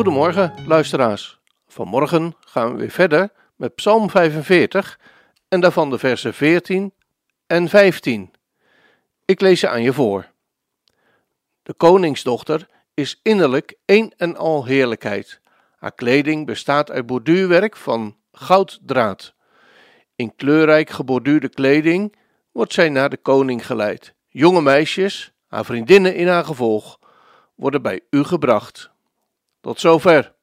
Goedemorgen, luisteraars. Vanmorgen gaan we weer verder met Psalm 45 en daarvan de versen 14 en 15. Ik lees ze aan je voor. De koningsdochter is innerlijk een en al heerlijkheid. Haar kleding bestaat uit borduurwerk van gouddraad. In kleurrijk geborduurde kleding wordt zij naar de koning geleid. Jonge meisjes, haar vriendinnen in haar gevolg, worden bij u gebracht. Tot zover.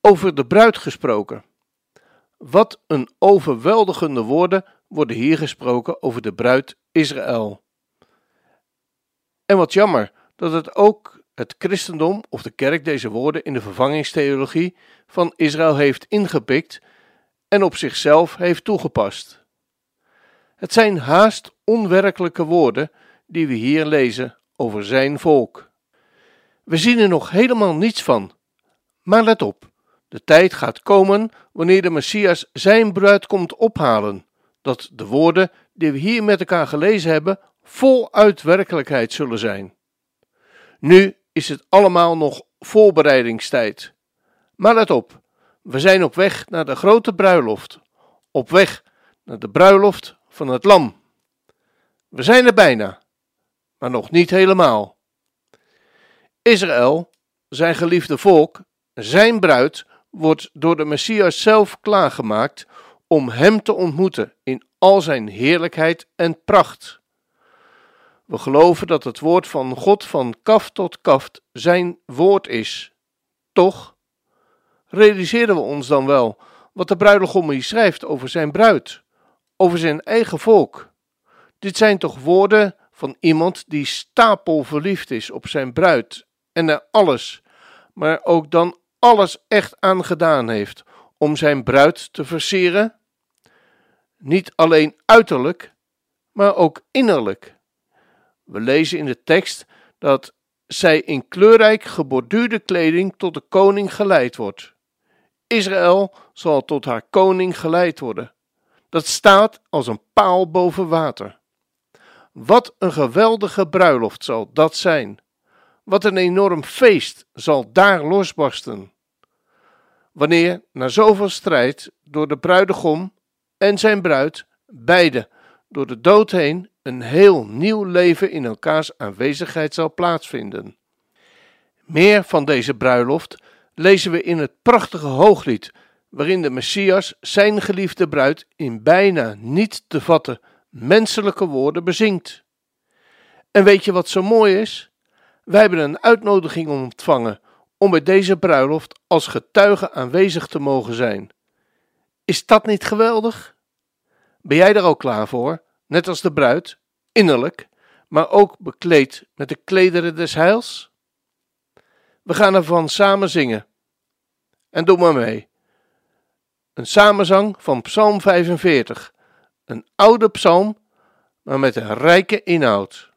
Over de bruid gesproken. Wat een overweldigende woorden worden hier gesproken over de bruid Israël. En wat jammer dat het ook het christendom of de kerk deze woorden in de vervangingstheologie van Israël heeft ingepikt en op zichzelf heeft toegepast. Het zijn haast onwerkelijke woorden die we hier lezen over zijn volk. We zien er nog helemaal niets van. Maar let op, de tijd gaat komen wanneer de Messias zijn bruid komt ophalen, dat de woorden die we hier met elkaar gelezen hebben voluit werkelijkheid zullen zijn. Nu is het allemaal nog voorbereidingstijd. Maar let op, we zijn op weg naar de grote bruiloft, op weg naar de bruiloft van het Lam. We zijn er bijna, maar nog niet helemaal. Israël, zijn geliefde volk, zijn bruid, wordt door de Messias zelf klaargemaakt om hem te ontmoeten in al zijn heerlijkheid en pracht. We geloven dat het woord van God van kaf tot kaft zijn woord is. Toch realiseren we ons dan wel wat de bruidegom hier schrijft over zijn bruid, over zijn eigen volk. Dit zijn toch woorden van iemand die stapelverliefd is op zijn bruid en er alles, maar ook dan alles echt aan gedaan heeft om zijn bruid te versieren? Niet alleen uiterlijk, maar ook innerlijk. We lezen in de tekst dat zij in kleurrijk geborduurde kleding tot de koning geleid wordt. Israël zal tot haar koning geleid worden. Dat staat als een paal boven water. Wat een geweldige bruiloft zal dat zijn. Wat een enorm feest zal daar losbarsten. Wanneer, na zoveel strijd, door de bruidegom en zijn bruid, beide door de dood heen, een heel nieuw leven in elkaars aanwezigheid zal plaatsvinden. Meer van deze bruiloft lezen we in het prachtige hooglied, waarin de Messias zijn geliefde bruid in bijna niet te vatten menselijke woorden bezingt. En weet je wat zo mooi is? Wij hebben een uitnodiging ontvangen om bij deze bruiloft als getuige aanwezig te mogen zijn. Is dat niet geweldig? Ben jij er ook klaar voor, net als de bruid, innerlijk, maar ook bekleed met de klederen des heils? We gaan ervan samen zingen. En doe maar mee. Een samenzang van Psalm 45, een oude psalm, maar met een rijke inhoud.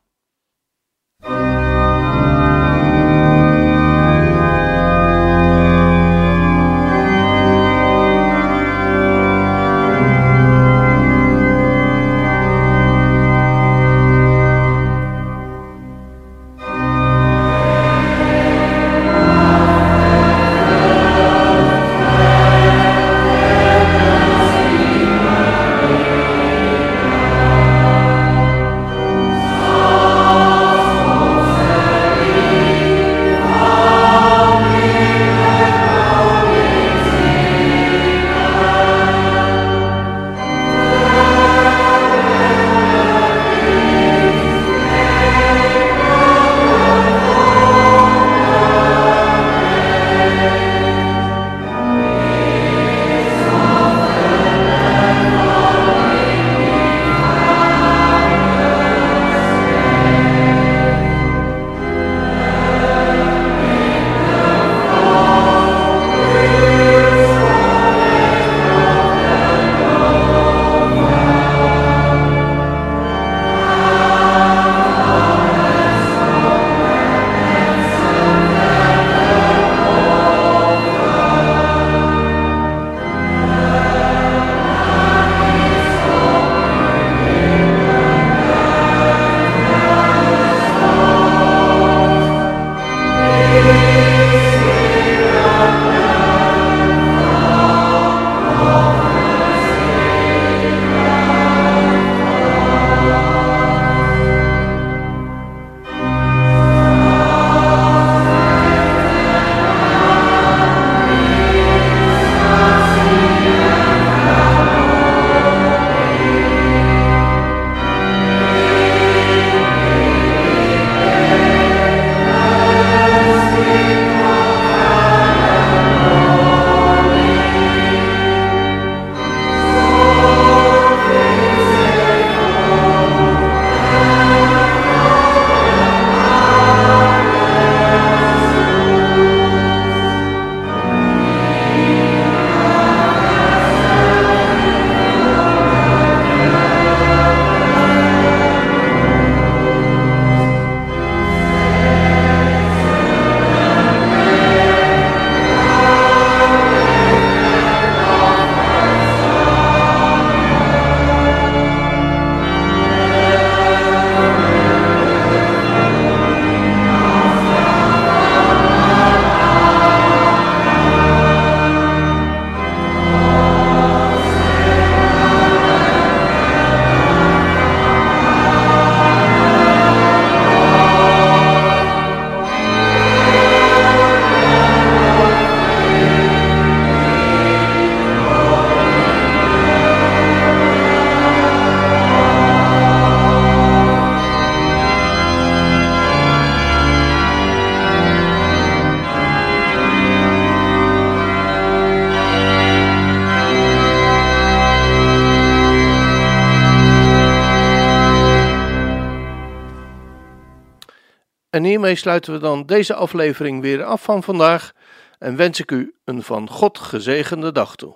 En hiermee sluiten we dan deze aflevering weer af van vandaag en wens ik u een van God gezegende dag toe.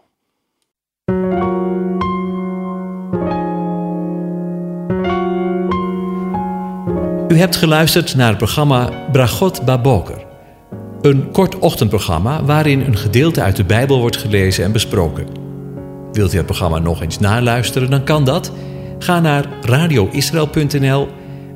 U hebt geluisterd naar het programma Bragot Baboker. Een kort ochtendprogramma waarin een gedeelte uit de Bijbel wordt gelezen en besproken. Wilt u het programma nog eens naluisteren, dan kan dat. Ga naar radioisrael.nl